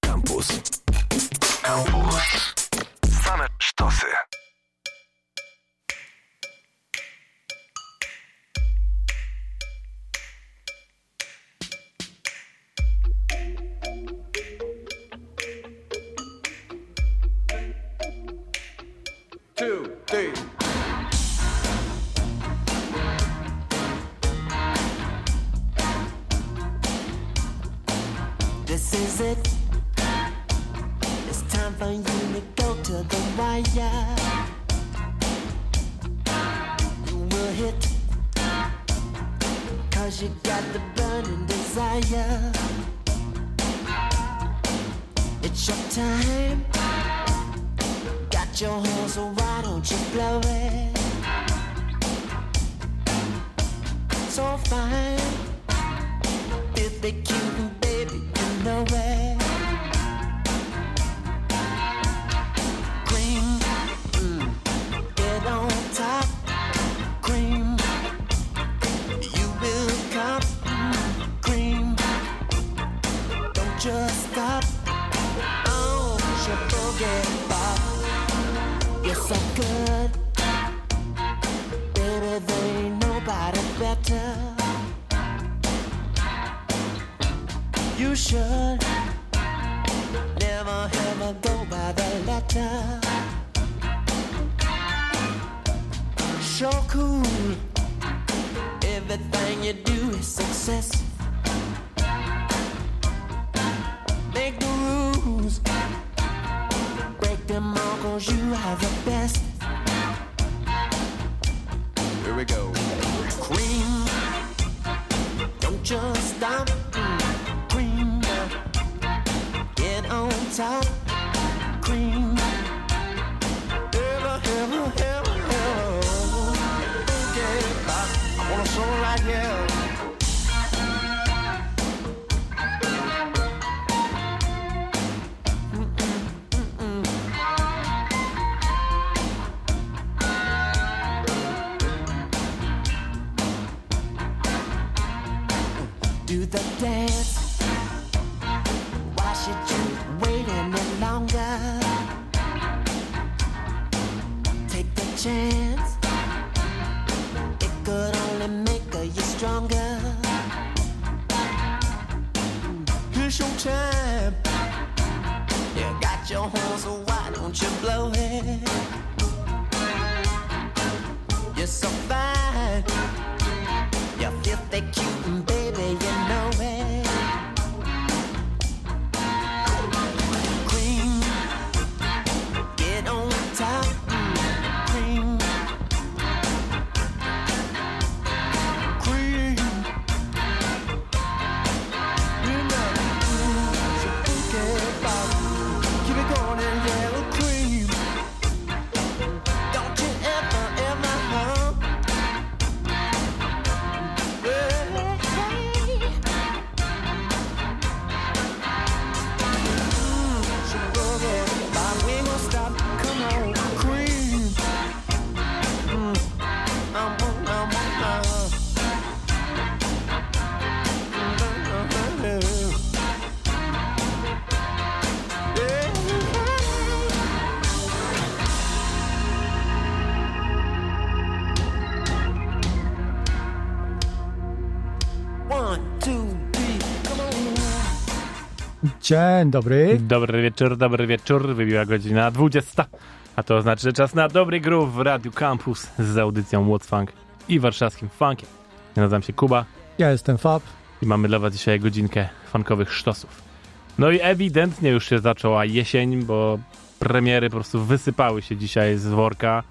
Campus. Campus. Same sztosy. Just Dzień dobry. Dobry wieczór, dobry wieczór. Wybiła godzina 20. A to znaczy, że czas na dobry groove w Radiu Campus z audycją What's Funk i warszawskim funkiem. Ja nazywam się Kuba Ja jestem Fab. i mamy dla was dzisiaj godzinkę funkowych sztosów. No i ewidentnie już się zaczęła jesień, bo premiery po prostu wysypały się dzisiaj z worka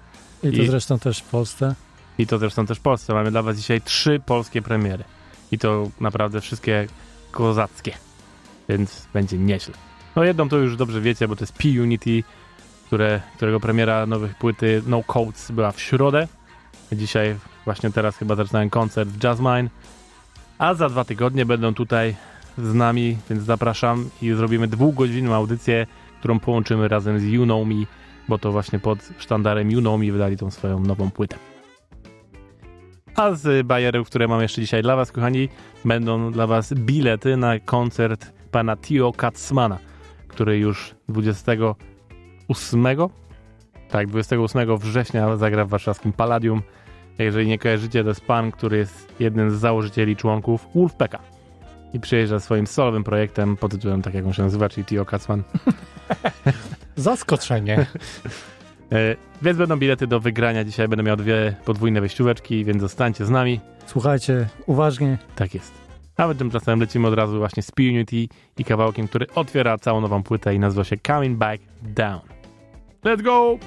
I to I- zresztą też w Polsce. i to zresztą też w Polsce. Mamy dla was dzisiaj trzy polskie premiery. I to naprawdę wszystkie kozackie. Więc będzie nieźle. No jedną to już dobrze wiecie, bo to jest P-Unity, które, którego premiera nowych płyty No Codes była w środę. Dzisiaj, właśnie teraz chyba zaczynałem koncert w Jazzmine. A za dwa tygodnie będą tutaj z nami, więc zapraszam i zrobimy dwugodzinną audycję, którą połączymy razem z You Know Me, bo to właśnie pod sztandarem You Know Me wydali tą swoją nową płytę. A z bajerów, które mam jeszcze dzisiaj dla Was, kochani, będą dla Was bilety na koncert pana Tio Katzmana, który już 28 tak, 28 września zagra w warszawskim Palladium. Jeżeli nie kojarzycie, to jest pan, który jest jednym z założycieli członków Wolfpacka i przyjeżdża swoim solowym projektem pod tytułem, tak jak on się nazywa, czyli Tio Katzman. Zaskoczenie. E, Więc będą bilety do wygrania. Dzisiaj będę miał dwie podwójne wejścióweczki, więc zostańcie z nami. Słuchajcie uważnie. Tak jest. My tymczasem lecimy od razu właśnie z P-Unity i kawałkiem, który otwiera całą nową płytę i nazywa się Coming Back Down. Let's go!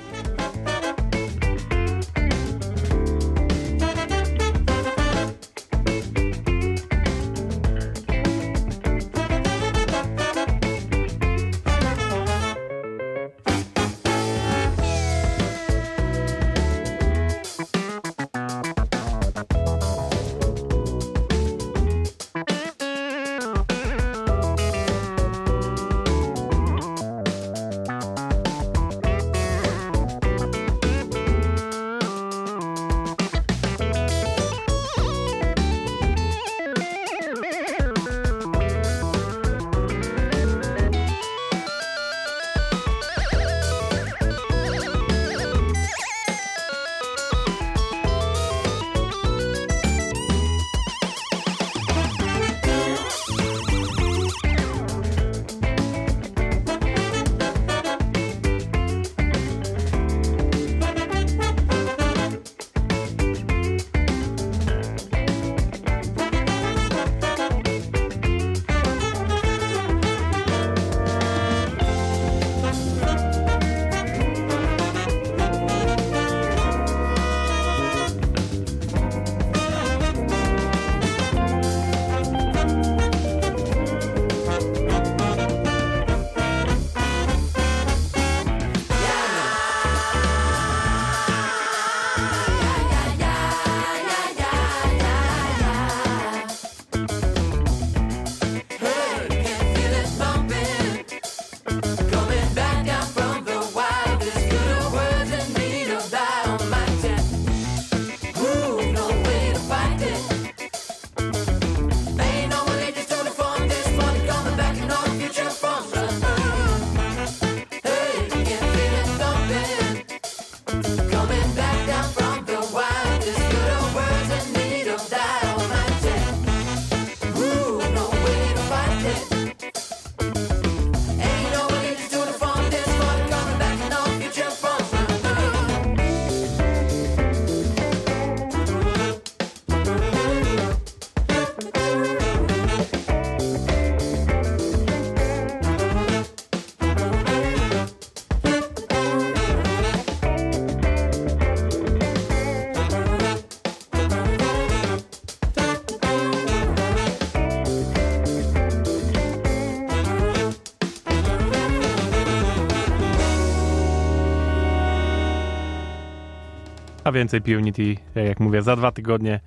Więcej P-Unity, jak mówię, za dwa tygodnie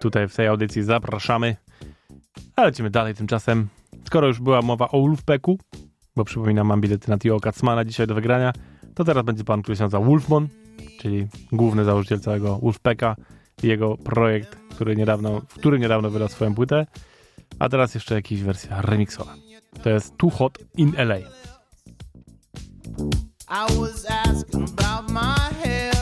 tutaj w tej audycji zapraszamy. A lecimy dalej tymczasem. Skoro już była mowa o Wolfpacku, bo przypominam, mam bilety na Tio Katzmana dzisiaj do wygrania, to teraz będzie pan, który się nazywa Wolfmon, czyli główny założyciel całego Wolfpacka i jego projekt, który niedawno, w który niedawno wydał swoją płytę. A teraz jeszcze jakaś wersja remixowa. To jest Too Hot in LA. I was asking about my hair.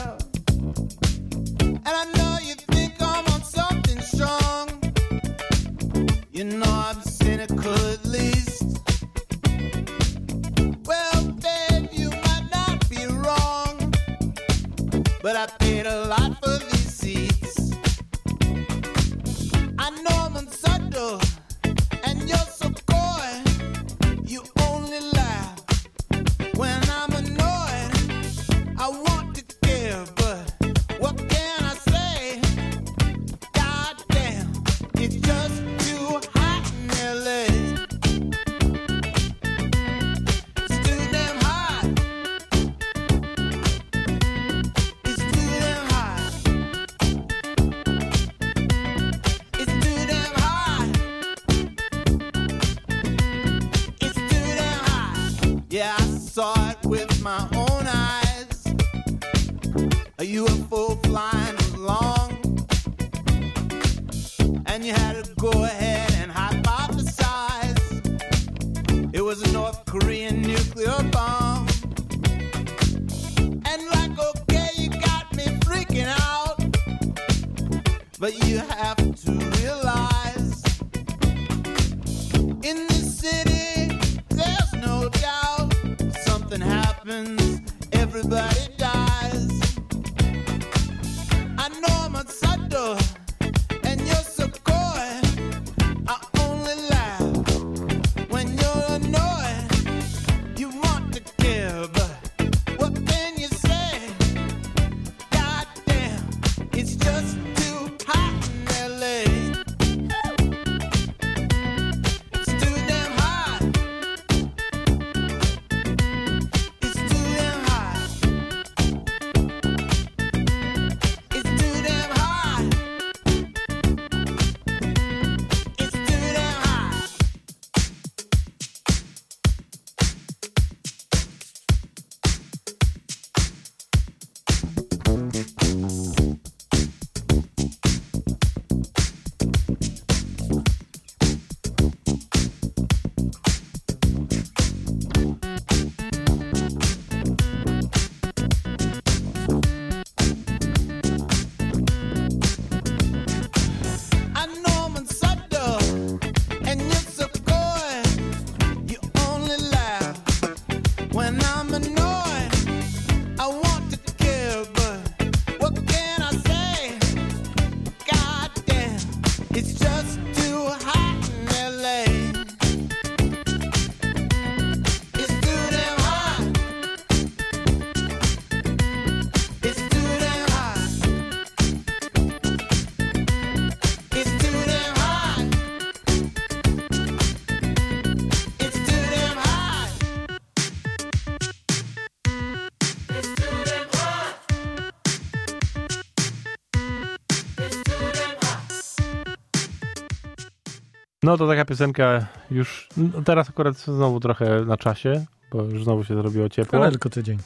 No to taka piosenka już no teraz akurat znowu trochę na czasie, bo już znowu się zrobiło ciepło, Ale tylko tydzień.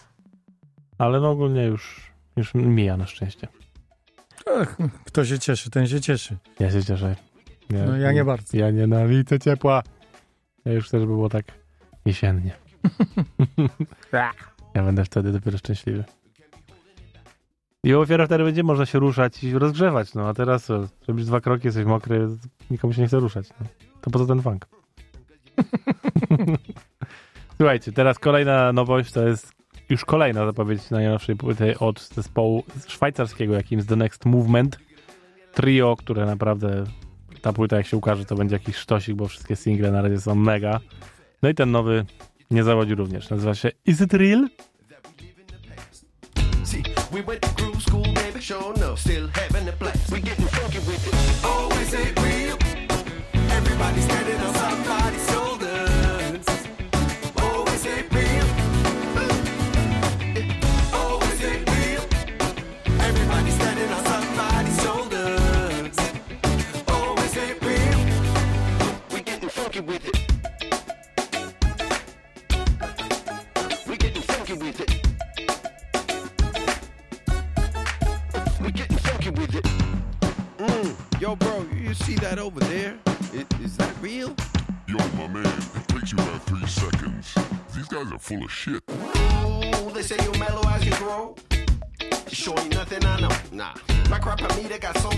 ale no ogólnie już, już mija na szczęście. Ach, kto się cieszy, ten się cieszy. Ja się cieszę. No ja nie bardzo. Ja nienawidzę ciepła. Ja już też było tak jesiennie. ja będę wtedy dopiero szczęśliwy. I dopiero wtedy będzie można się ruszać i rozgrzewać, no a teraz co, robisz dwa kroki, jesteś mokry, nikomu się nie chce ruszać. No. To po co ten funk? Słuchajcie, teraz kolejna nowość, to jest już kolejna zapowiedź najnowszej płyty od zespołu szwajcarskiego, jakim jest The Next Movement. Trio, które naprawdę ta płyta jak się ukaże, to będzie jakiś sztosik, bo wszystkie single na razie są mega. No i ten nowy nie zawodzi również. Nazywa się Is It Real? We went to groove school, baby, sure enough. Still having the blast. We getting funky with it. Oh, is it real? Everybody standing on full of shit. Ooh, they say you're mellow as you grow. Sure ain't nothing I know. Nah, my crap I meet, I got so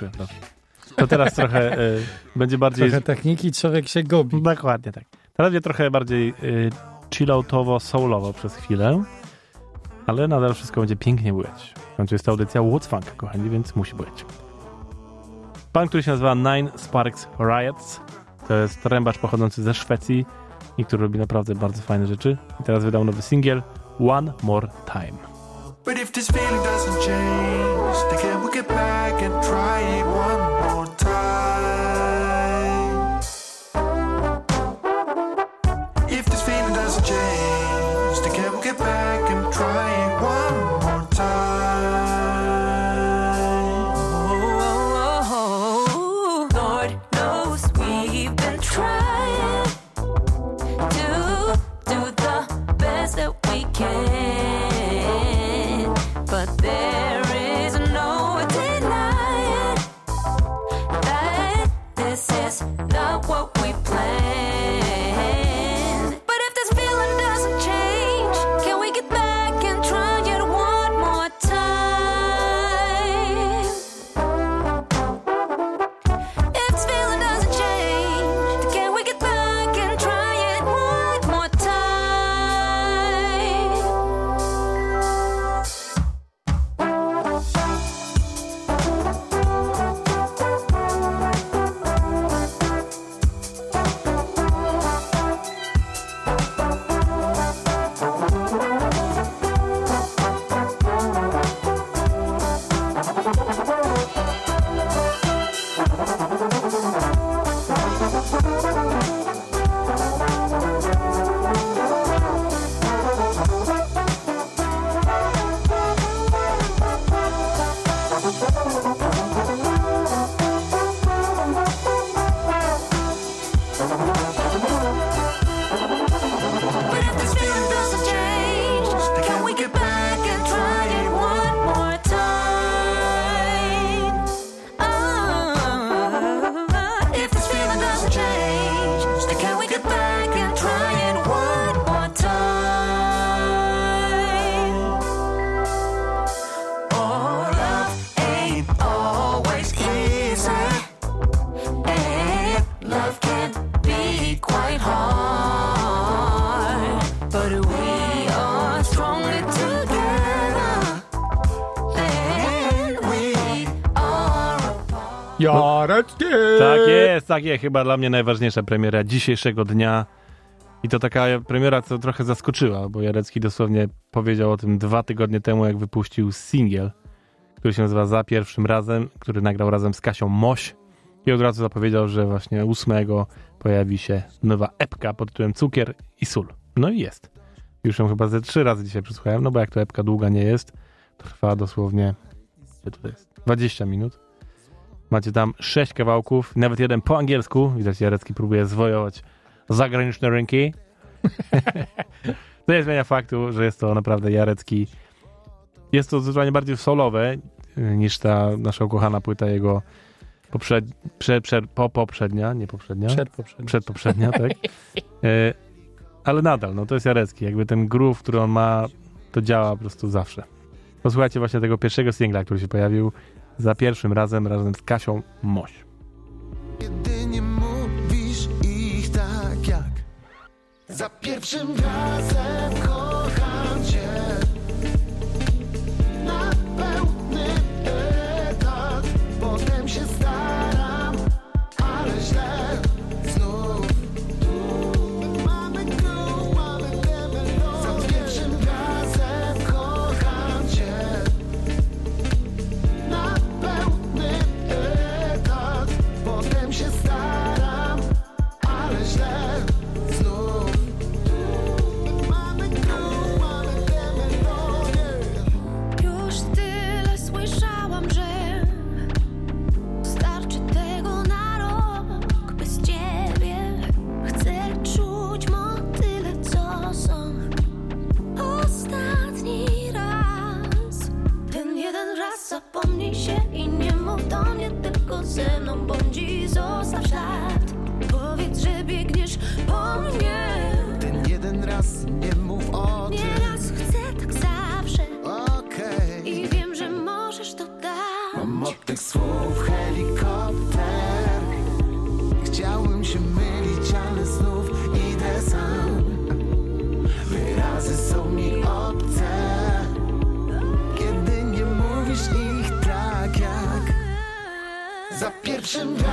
dobrze. To teraz trochę y, będzie bardziej... Trochę techniki, człowiek się gubi. Dokładnie tak. Teraz będzie trochę bardziej y, chilloutowo, soulowo przez chwilę, ale nadal wszystko będzie pięknie błyć. W końcu jest to audycja What's Funk, kochani, więc musi błyć. Pan, który się nazywa Nine Sparks Riots, to jest trębacz pochodzący ze Szwecji i który robi naprawdę bardzo fajne rzeczy. I teraz wydał nowy singiel One More Time. But if this feeling doesn't change, then can we get back and try it one more time? Jarecki! Tak jest, tak jest. Chyba dla mnie najważniejsza premiera dzisiejszego dnia. I to taka premiera, co trochę zaskoczyła, bo Jarecki dosłownie powiedział o tym dwa tygodnie temu, jak wypuścił singiel, który się nazywa Za pierwszym razem, który nagrał razem z Kasią Moś. I od razu zapowiedział, że właśnie 8 pojawi się nowa epka pod tytułem Cukier i Sól. No i jest. Już ją chyba ze trzy razy dzisiaj przesłuchałem, no bo jak to epka długa nie jest, trwa dosłownie ile to jest? 20 minut. Macie tam sześć kawałków, nawet jeden po angielsku. Widać, Jarecki próbuje zwojować zagraniczne rynki. to nie zmienia faktu, że jest to naprawdę Jarecki. Jest to zdecydowanie bardziej solowe y, niż ta nasza ukochana płyta jego poprzed, prze, prze, po, poprzednia, nie poprzednia. Przedpoprzedni. Przedpoprzednia, tak. E, ale nadal, no to jest Jarecki. Jakby ten groove, który on ma, to działa po prostu zawsze. Posłuchajcie właśnie tego pierwszego singla, który się pojawił za pierwszym razem, razem z Kasią Moś. Jedynie mówisz ich tak jak Za pierwszym razem passion.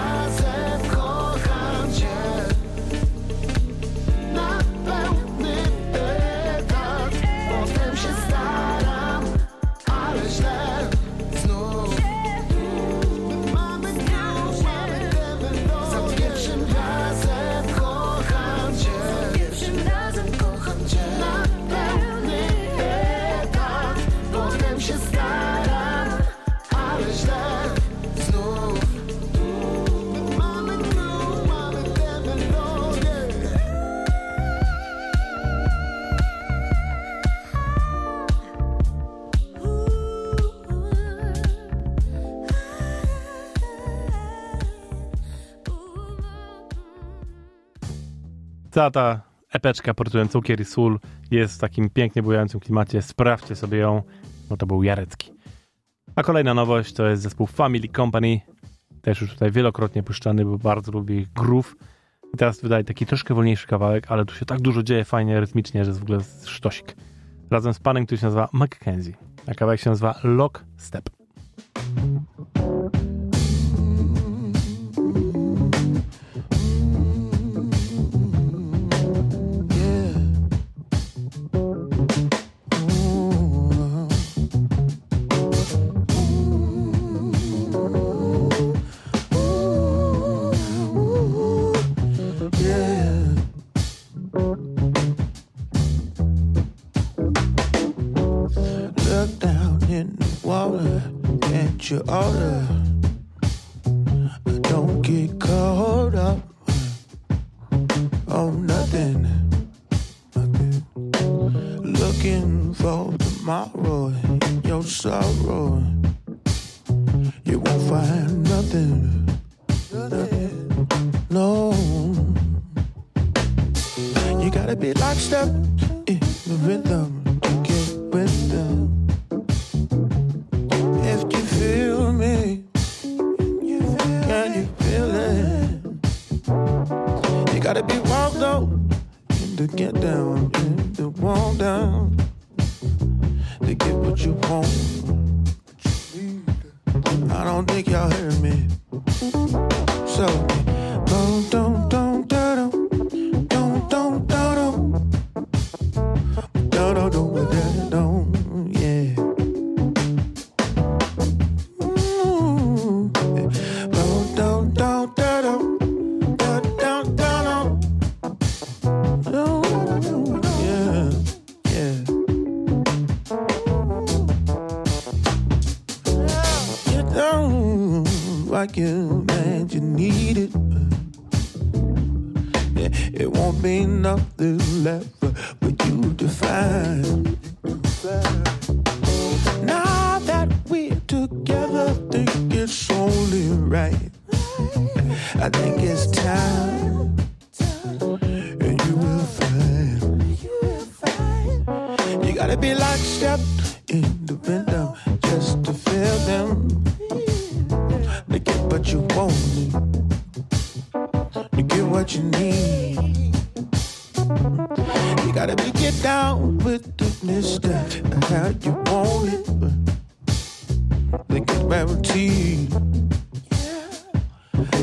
Cała ta epeczka pod tytułem Cukier i Sól jest w takim pięknie bujającym klimacie. Sprawdźcie sobie ją, bo to był Jarecki. A kolejna nowość to jest zespół Family Company. Też już tutaj wielokrotnie puszczany, bo bardzo lubię ich groove. I teraz wydaje taki troszkę wolniejszy kawałek, ale tu się tak dużo dzieje fajnie, rytmicznie, że jest w ogóle sztosik. Razem z panem, który się nazywa Mackenzie. A kawałek się nazywa Lock Step. Down in the water, can't you order? Don't get caught up on nothing. nothing. Looking for tomorrow in your sorrow. You won't find nothing. nothing. No. You gotta be lockstep in you gotta be get down with the mister, how you want it. They get guaranteed.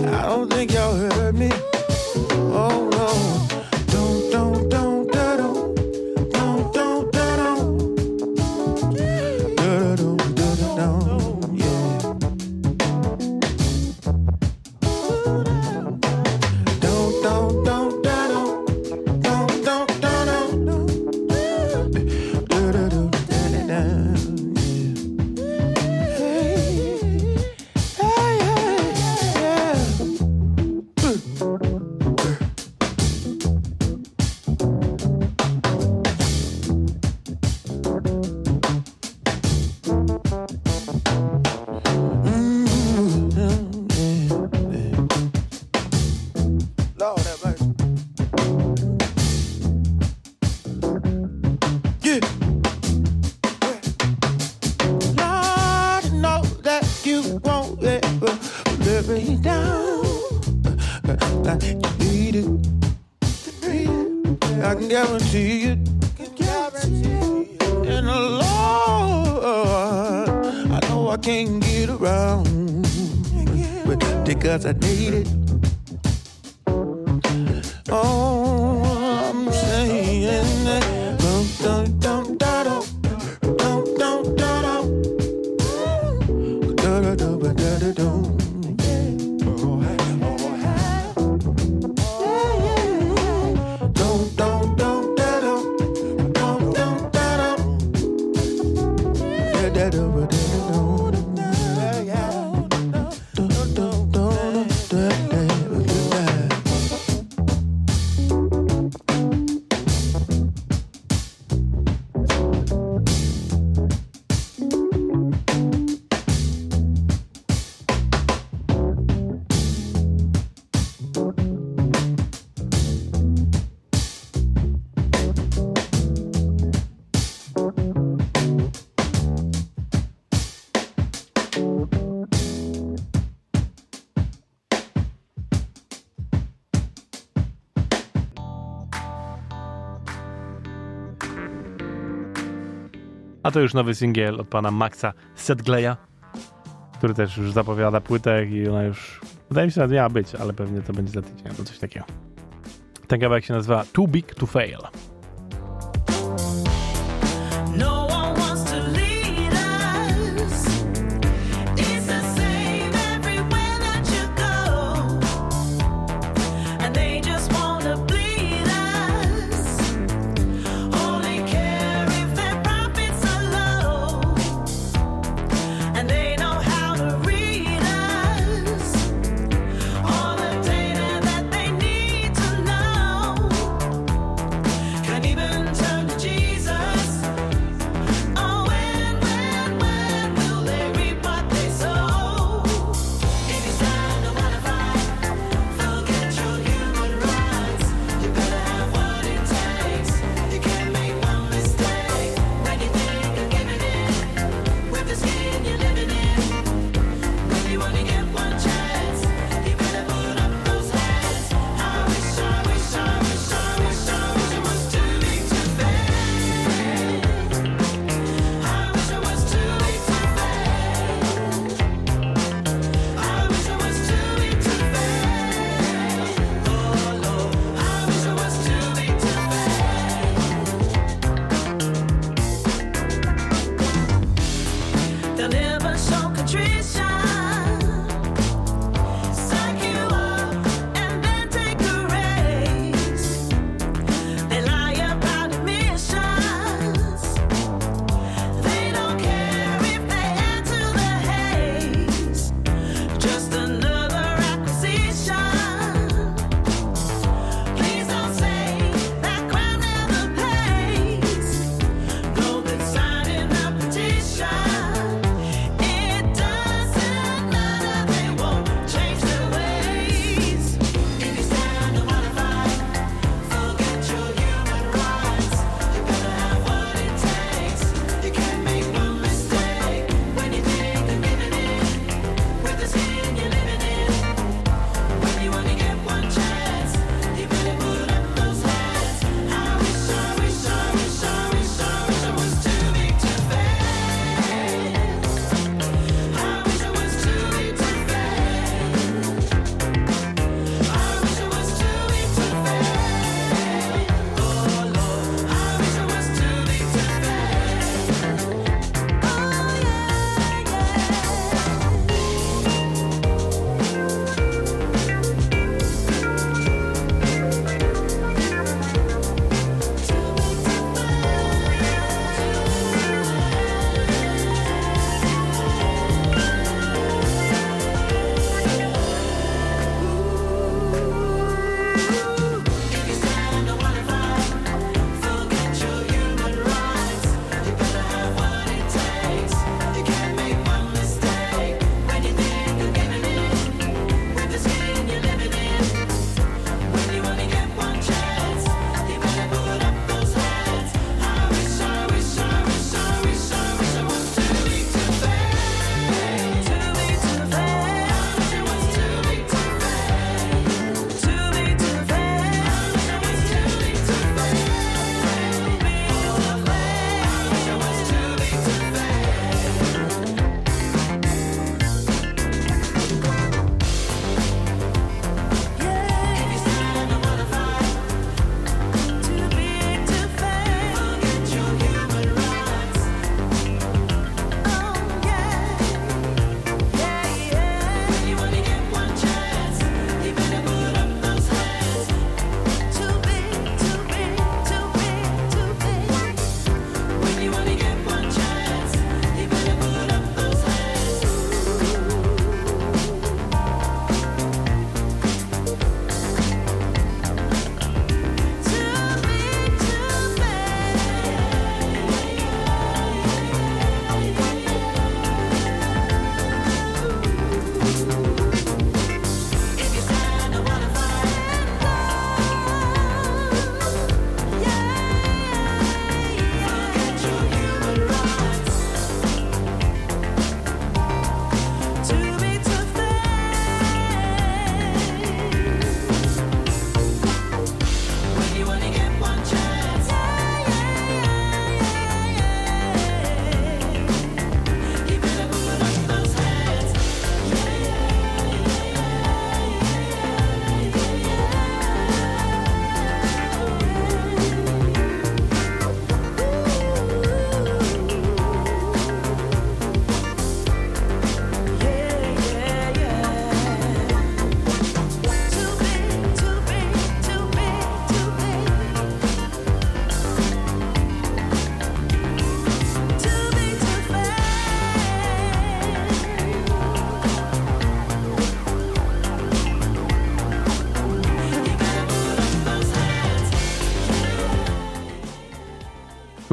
I don't think y'all heard me. Oh no, A to już nowy singiel od pana Maxa Sedgleya, który też już zapowiada płytę i ona już, wydaje mi się, nawet miała być, ale pewnie to będzie za tydzień albo coś takiego. Ten kawałek się nazywa Too Big to Fail.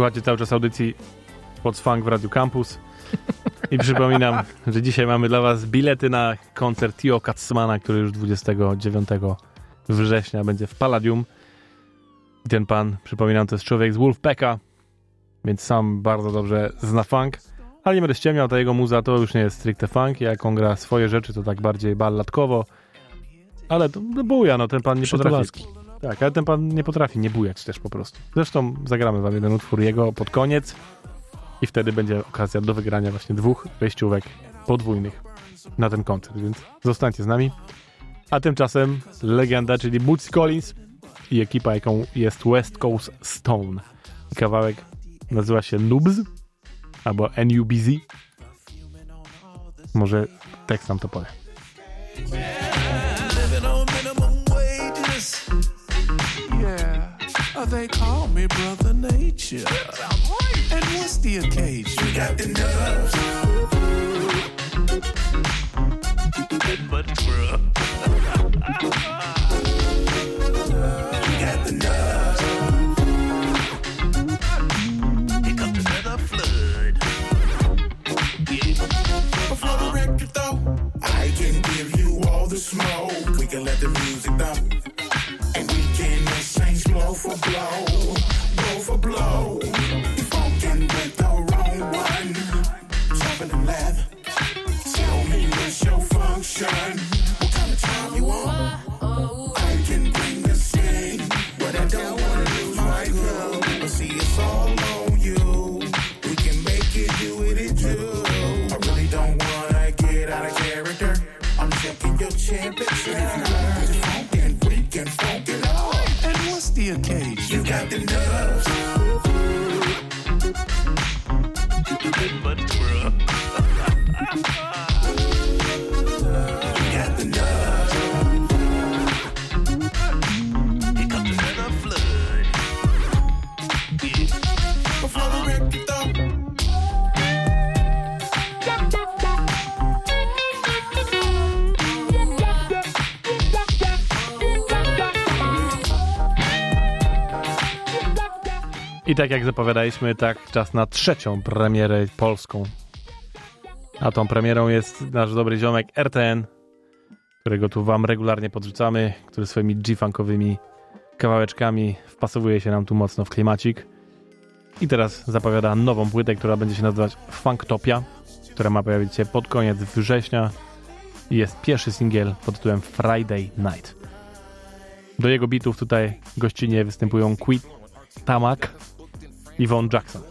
Słuchacie cały czas audycji What's Funk w Radiu Campus. I przypominam, że dzisiaj mamy dla was bilety na koncert Tio Katzmana, który już 29 września będzie w Palladium. I ten pan, przypominam, to jest człowiek z Wolfpacka, więc sam bardzo dobrze zna funk. Ale nie będę ściemniał, ta jego muza to już nie jest stricte funk. Jak on gra swoje rzeczy, to tak bardziej balladkowo. Ale to buja, no ten pan nie potrafi. Tak, ale ten pan nie potrafi nie bujać też po prostu. Zresztą zagramy wam jeden utwór jego pod koniec i wtedy będzie okazja do wygrania właśnie dwóch wejściówek podwójnych na ten koncert, więc zostańcie z nami. A tymczasem legenda, czyli Bootsy Collins i ekipa, jaką jest West Coast Stone. Kawałek nazywa się Noobs albo NUBZ. Może tekst nam to powie. Yeah, they call me Brother Nature. And what's the occasion? You got the nerves. But, bruh. I tak jak zapowiadaliśmy, tak czas na trzecią premierę polską. A tą premierą jest nasz dobry ziomek RTN, którego tu wam regularnie podrzucamy, który swoimi G-funkowymi kawałeczkami wpasowuje się nam tu mocno w klimacik. I teraz zapowiada nową płytę, która będzie się nazywać Funktopia, która ma pojawić się pod koniec września i jest pierwszy singiel pod tytułem Friday Night. Do jego bitów tutaj gościnnie występują Quit Tamak i Von Jackson.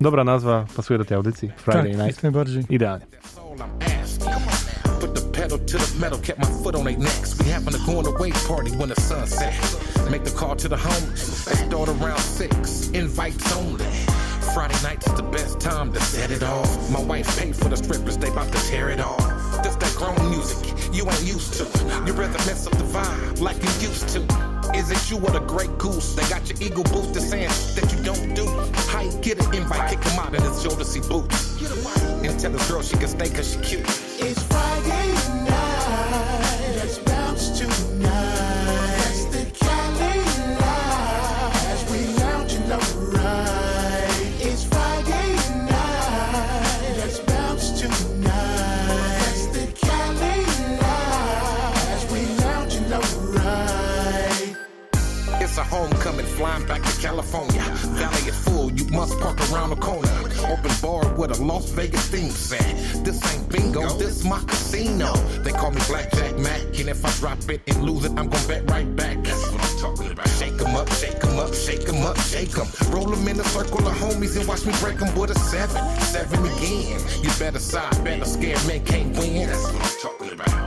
Dobra nazwa, pasuje do tej audycji. Friday tak, Night. jak najbardziej. Idealnie. The pedal to the metal, kept my foot on their necks. We having a going away party when the sun sets. Make the call to the homies. They start around six. Invites only. Friday night is the best time to set it off. My wife paid for the strippers, they about to tear it off. This that grown music you ain't used to. You rather mess up the vibe like you used to. Is it you or the great goose? They got your ego boosted saying that you don't do. How you get an invite, kick him out in his Jodeci boots. And tell this girl she can stay cause she cute. It's Friday California. Valley is full, you must park around the corner. Open bar with a Las Vegas theme set. This ain't bingo, this my casino. They call me Blackjack Mac, and if I drop it and lose it, I'm gonna bet right back. That's what I'm talking about. Shake 'em up, shake 'em up, shake 'em up, shake 'em. Roll 'em in a circle of homies and watch me break 'em with a seven, seven again. You better side, better scared man can't win. That's what I'm talking about.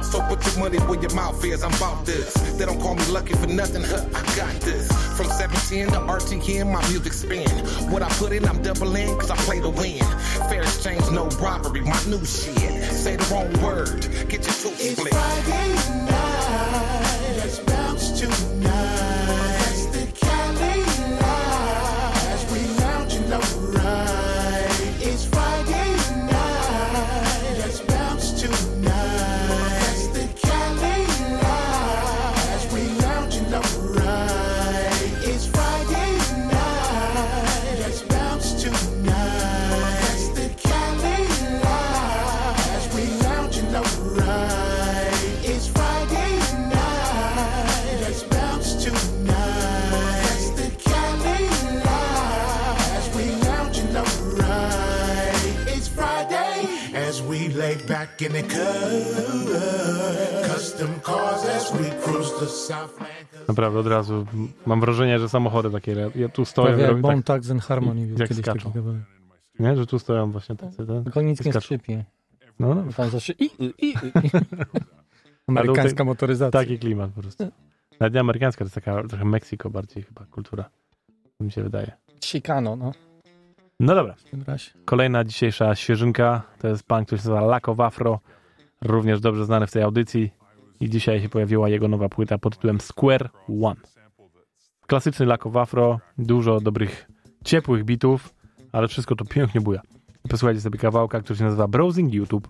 So put your money where your mouth is, I'm about this. They don't call me lucky for nothing, huh? I got this. From 710 to RTN, my music spin. What I put in, I'm doubling, cause I play to win. Fair exchange, no robbery, my new shit. Say the wrong word, get your tooth It's split. Friday night. Let's bounce tonight. Naprawdę od razu mam wrażenie, że samochody takie, ja tu stoją Prawie i jak Bone tak, Tax and Harmony. jak kiedyś skaczą. kawałek. nie? Że tu stoją właśnie tacy, tak? Tylko nic nie Skaczą. skrzypi. No, no, Pan zawsze i, i, i. Amerykańska motoryzacja. taki klimat po prostu. Nawet nie amerykańska, to jest taka trochę Meksyko bardziej chyba kultura, mi się wydaje. Chicano, no. No dobra, W tym razie. kolejna dzisiejsza świeżynka to jest pan, który się nazywa Lack of Afro, również dobrze znany w tej audycji i dzisiaj się pojawiła jego nowa płyta pod tytułem Square One. Klasyczny Lack of Afro, dużo dobrych, ciepłych bitów, ale wszystko to pięknie buja. Posłuchajcie sobie kawałka, który się nazywa Browsing YouTube.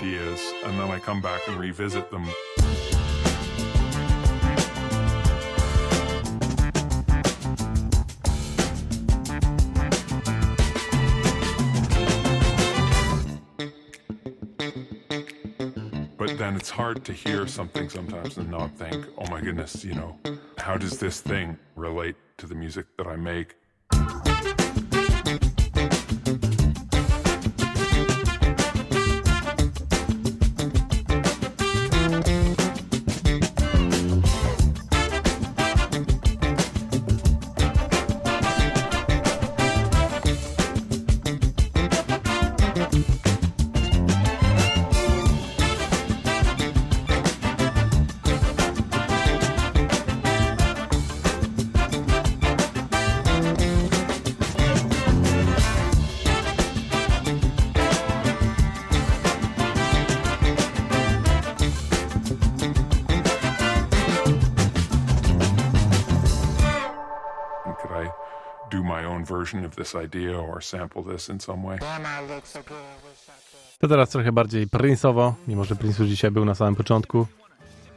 Ideas, and then I come back and revisit them. But then it's hard to hear something sometimes and not think, oh my goodness, you know, how does this thing relate to the music that I make? This idea or sample this in some way? To teraz trochę bardziej Prince'owo, mimo że Prince już dzisiaj był na samym początku.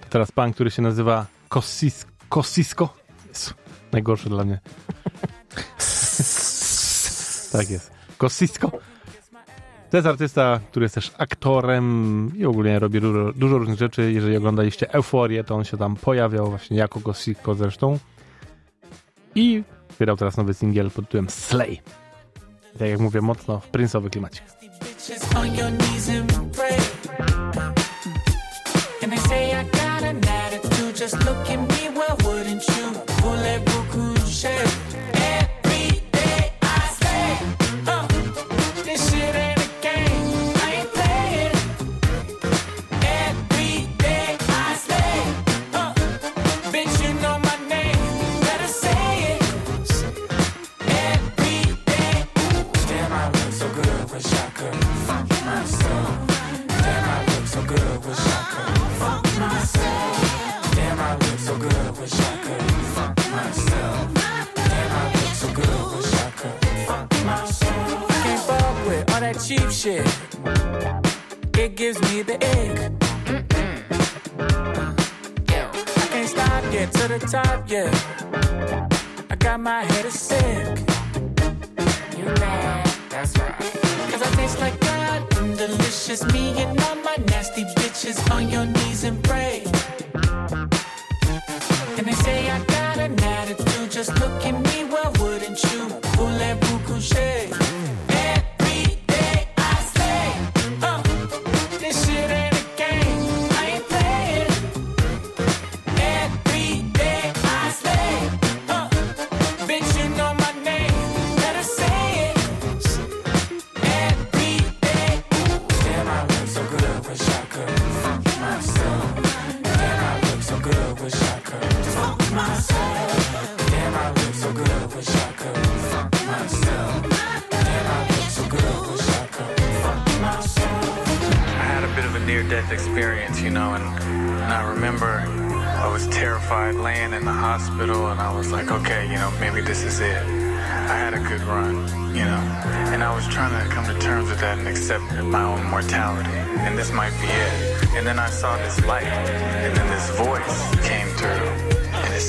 To teraz pan, który się nazywa Kossis, Kossisko. Jezu, najgorsze dla mnie. tak jest. Kossisko. To jest artysta, który jest też aktorem i ogólnie robi dużo, dużo różnych rzeczy. Jeżeli oglądaliście Euforię, to on się tam pojawiał właśnie jako Kossisko zresztą. I wydał teraz nowy singiel pod tytułem Slay. Tak jak mówię, mocno Prince'owy klimacie. bitches on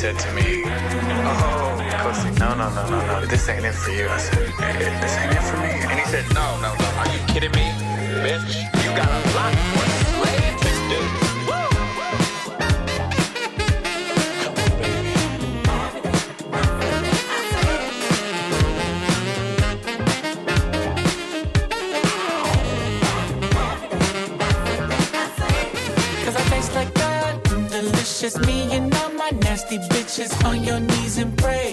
said to me, oh, Kosi, no, no, no, no, no, this ain't it for you. I said, "Eh, this ain't it for me. And he said, no, no, no, are you kidding me? Bitch, you got a lot on your knees and pray.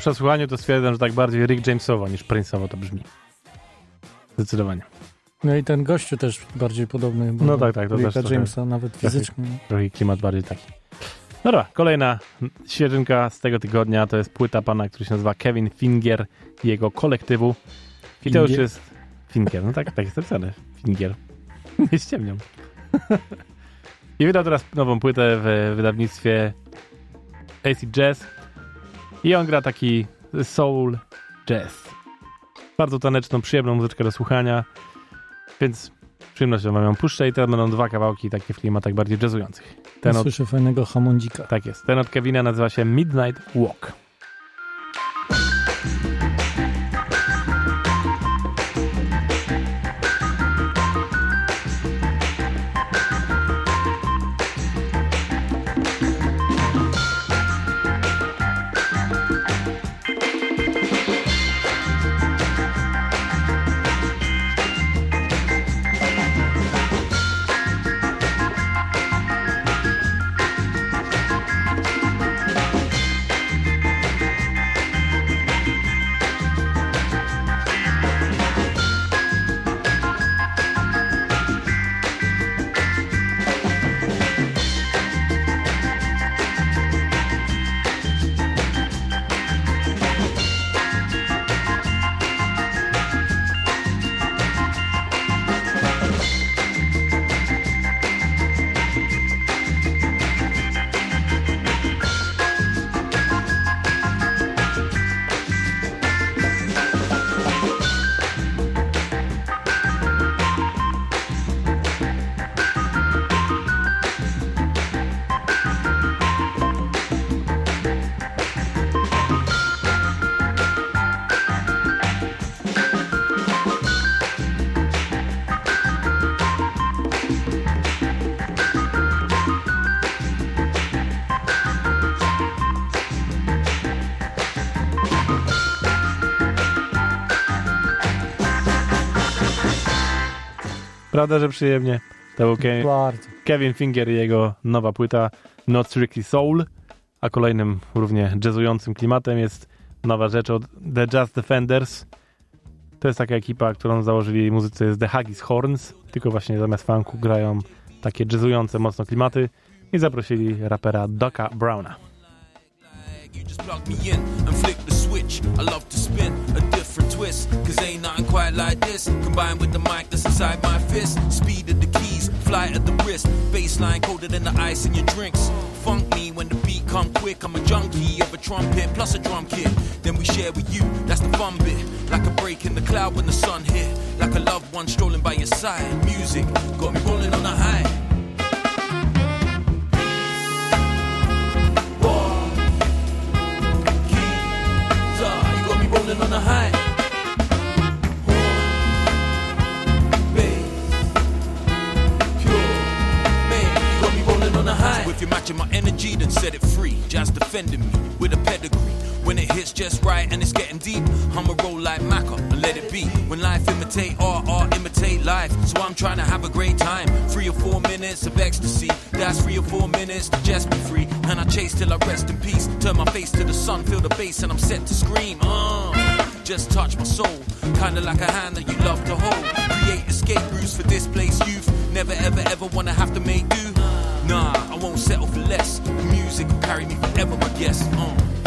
Przesłuchaniu to stwierdzam, że tak bardziej Rick Jamesowo niż Prince'owo to brzmi. Zdecydowanie. No i ten gościu też bardziej podobny. No tak, tak, to Ricka też trochę- Jamesa, nawet trochę- fizycznie. Trochę klimat bardziej taki. Dobra, kolejna świeżynka z tego tygodnia to jest płyta pana, który się nazywa Kevin Finger i jego kolektywu. I to już Finger? jest... Finger, no tak, tak jest napisane. Finger. Nie ściemniam. I wydał teraz nową płytę w wydawnictwie AC Jazz. I on gra taki soul jazz. Bardzo taneczną, przyjemną muzyczkę do słuchania. Więc przyjemnością wam ją puszczę i teraz będą dwa kawałki takie w klimatach bardziej jazzujących. Ten od, Słyszę fajnego hamondzika. tak jest. Ten od Kevina nazywa się Midnight Walk. Prawda, że przyjemnie? To był Ke- Bardzo. Kevin Finger i jego nowa płyta Not Strictly Soul, a kolejnym równie jazzującym klimatem jest nowa rzecz od The Jazz Defenders. To jest taka ekipa, którą założyli muzycy z The Haggis Horns, tylko właśnie zamiast funku grają takie jazzujące mocno klimaty i zaprosili rapera Doca Browna. I love to spin a different twist. Cause ain't nothing quite like this. Combined with the mic that's inside my fist. Speed of the keys, fly at the wrist. Baseline colder than the ice in your drinks. Funk me when the beat come quick. I'm a junkie of a trumpet plus a drum kit. Then we share with you, that's the fun bit. Like a break in the cloud when the sun hit. Like a loved one strolling by your side. Music got me rolling on a high. On the high if you're matching my energy, then set it free. Jazz defending me with a pedigree. When it hits, just right and it's getting deep. I'ma roll like Macca and let it be. When life imitate art, art imitate life. So I'm trying to have a great time. Three or four minutes of ecstasy. That's three or four minutes to just be free. And I chase till I rest in peace. Turn my face to the sun, feel the bass, and I'm set to scream. Uh, just touch my soul. Kinda like a hand that you love to hold. Create escape routes for displaced youth. Never ever ever wanna have to make do. Nah, I won't settle for less. The music will carry me forever, I guess. Uh.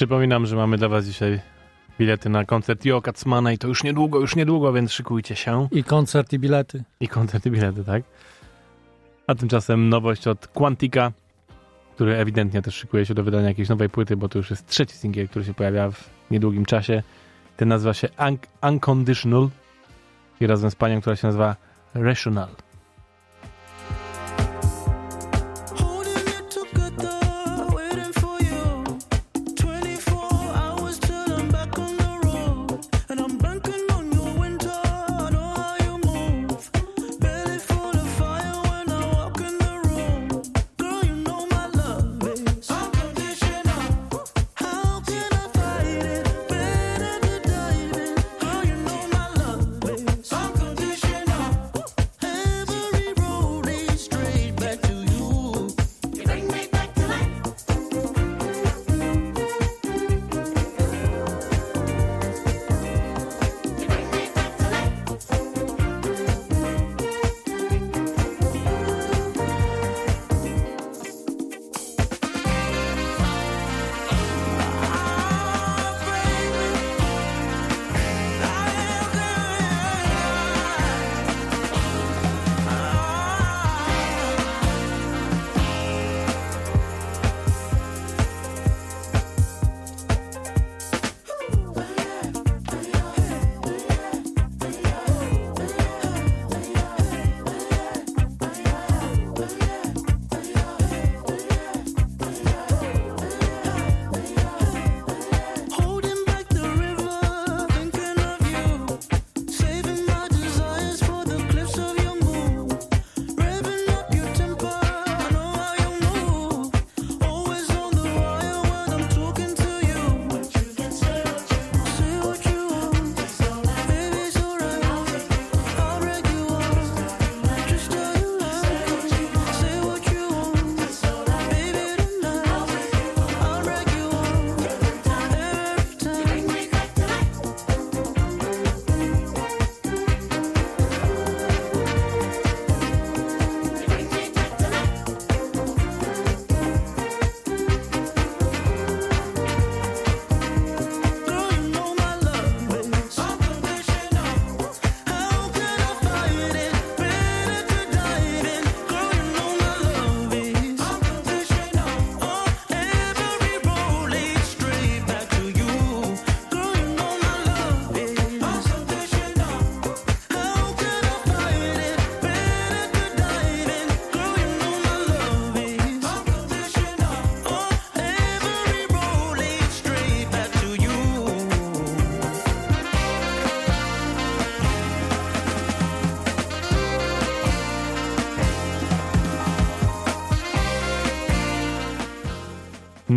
Przypominam, że mamy dla was dzisiaj bilety na koncert Jo Kacmana i to już niedługo, już niedługo, więc szykujcie się. I koncert, i bilety. I koncert, i bilety, tak? A tymczasem nowość od Quantica, który ewidentnie też szykuje się do wydania jakiejś nowej płyty, bo to już jest trzeci singiel, który się pojawia w niedługim czasie. Ten nazywa się Un Unconditional i razem z panią, która się nazywa Rational.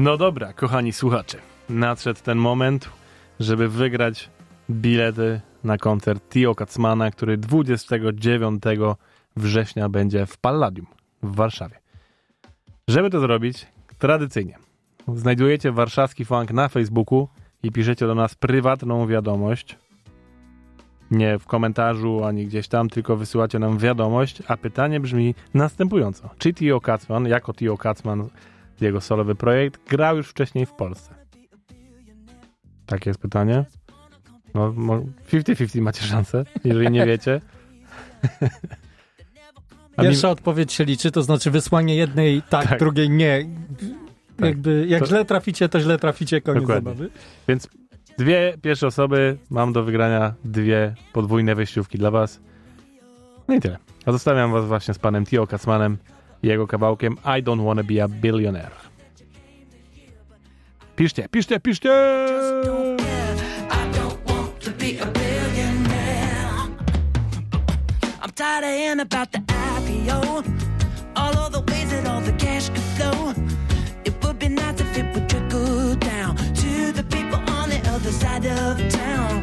No dobra, kochani słuchacze, nadszedł ten moment, żeby wygrać bilety na koncert Tio Kacmana, który 29 września będzie w Palladium w Warszawie. Żeby to zrobić, tradycyjnie znajdujecie warszawski funk na Facebooku i piszecie do nas prywatną wiadomość. Nie w komentarzu ani gdzieś tam, tylko wysyłacie nam wiadomość, a pytanie brzmi następująco. Czy Tio Kacman, jako Tio Kacman, jego solowy projekt, grał już wcześniej w Polsce? Takie jest pytanie. No, mo- 50-50 macie szansę, jeżeli nie wiecie. Pierwsza odpowiedź się liczy, to znaczy wysłanie jednej tak, Tak. drugiej nie. Tak. Jakby, jak To- źle traficie, to źle traficie, koniec Dokładnie. zabawy. Więc dwie pierwsze osoby, mam do wygrania dwie podwójne wejściówki dla was. No i tyle. A zostawiam was właśnie z panem Tio Kacmanem jego kawałkiem I Don't Wanna Be a Billionaire. Piszcie, piszcie, piszcie! tired of about the IPO, all the ways all the cash could flow. It would be nice if it would trickle down to the people on the other side of town.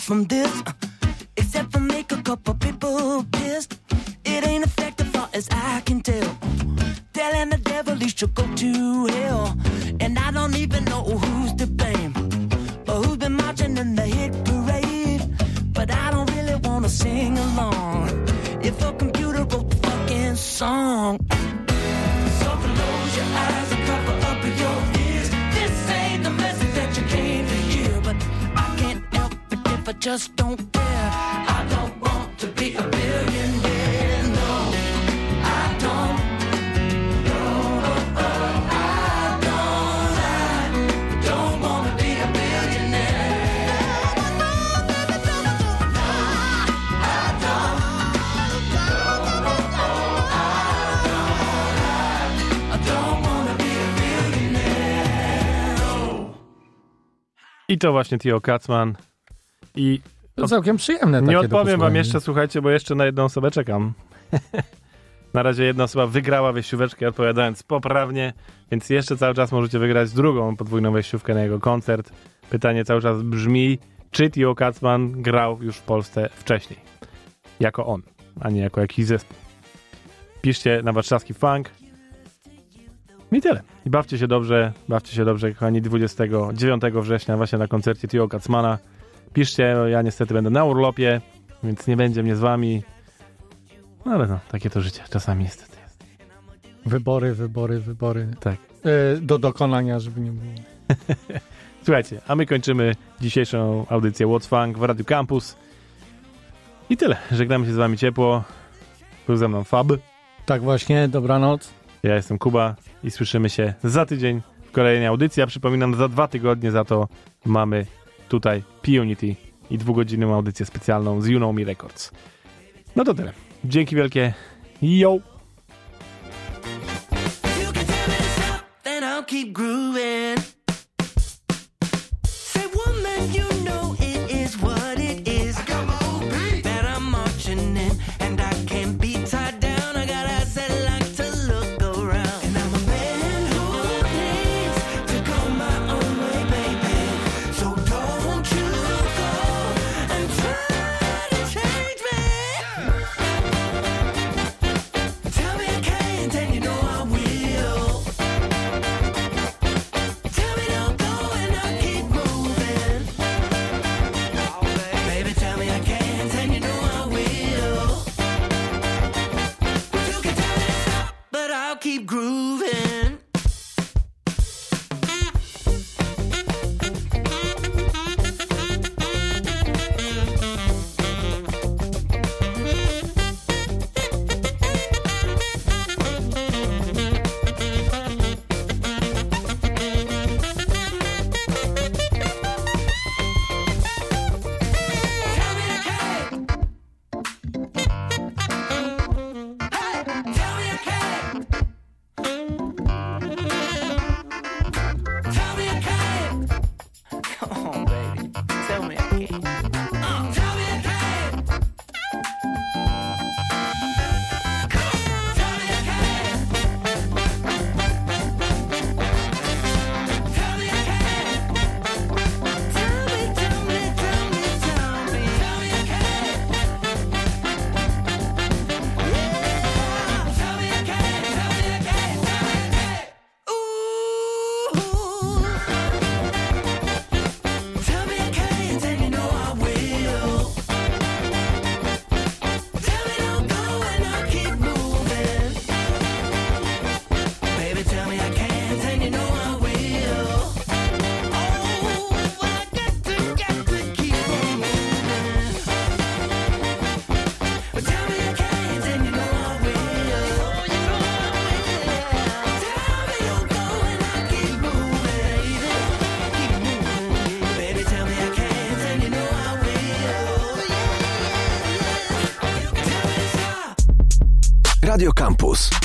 From this I to właśnie Tio Kacman. I To całkiem przyjemne nie odpowiem wam jeszcze, słuchajcie, bo jeszcze na jedną osobę czekam. na razie jedna osoba wygrała wejścióweczkę odpowiadając poprawnie, więc jeszcze cały czas możecie wygrać drugą podwójną wejściówkę na jego koncert. Pytanie cały czas brzmi, czy Tio Kacman grał już w Polsce wcześniej? Jako on, a nie jako jakiś zespół. Piszcie na warszawski funk. I tyle. I bawcie się dobrze, bawcie się dobrze, kochani, 29 września właśnie na koncercie Tio Kacmana. Piszcie, no, ja niestety będę na urlopie, więc nie będzie mnie z wami. No ale no, takie to życie czasami niestety jest. Wybory, wybory, wybory. Tak. E, do dokonania, żeby nie było. Słuchajcie, a my kończymy dzisiejszą audycję What's Funk w Radio Campus. I tyle. Żegnamy się z wami ciepło. Był ze mną Fab. Tak właśnie, dobranoc. Ja jestem Kuba i słyszymy się za tydzień w kolejnej audycji. A przypominam, za dwa tygodnie za to mamy tutaj P-Unity i dwugodzinną audycję specjalną z You Know Records. No to tyle. Dzięki wielkie. Yo! Campus.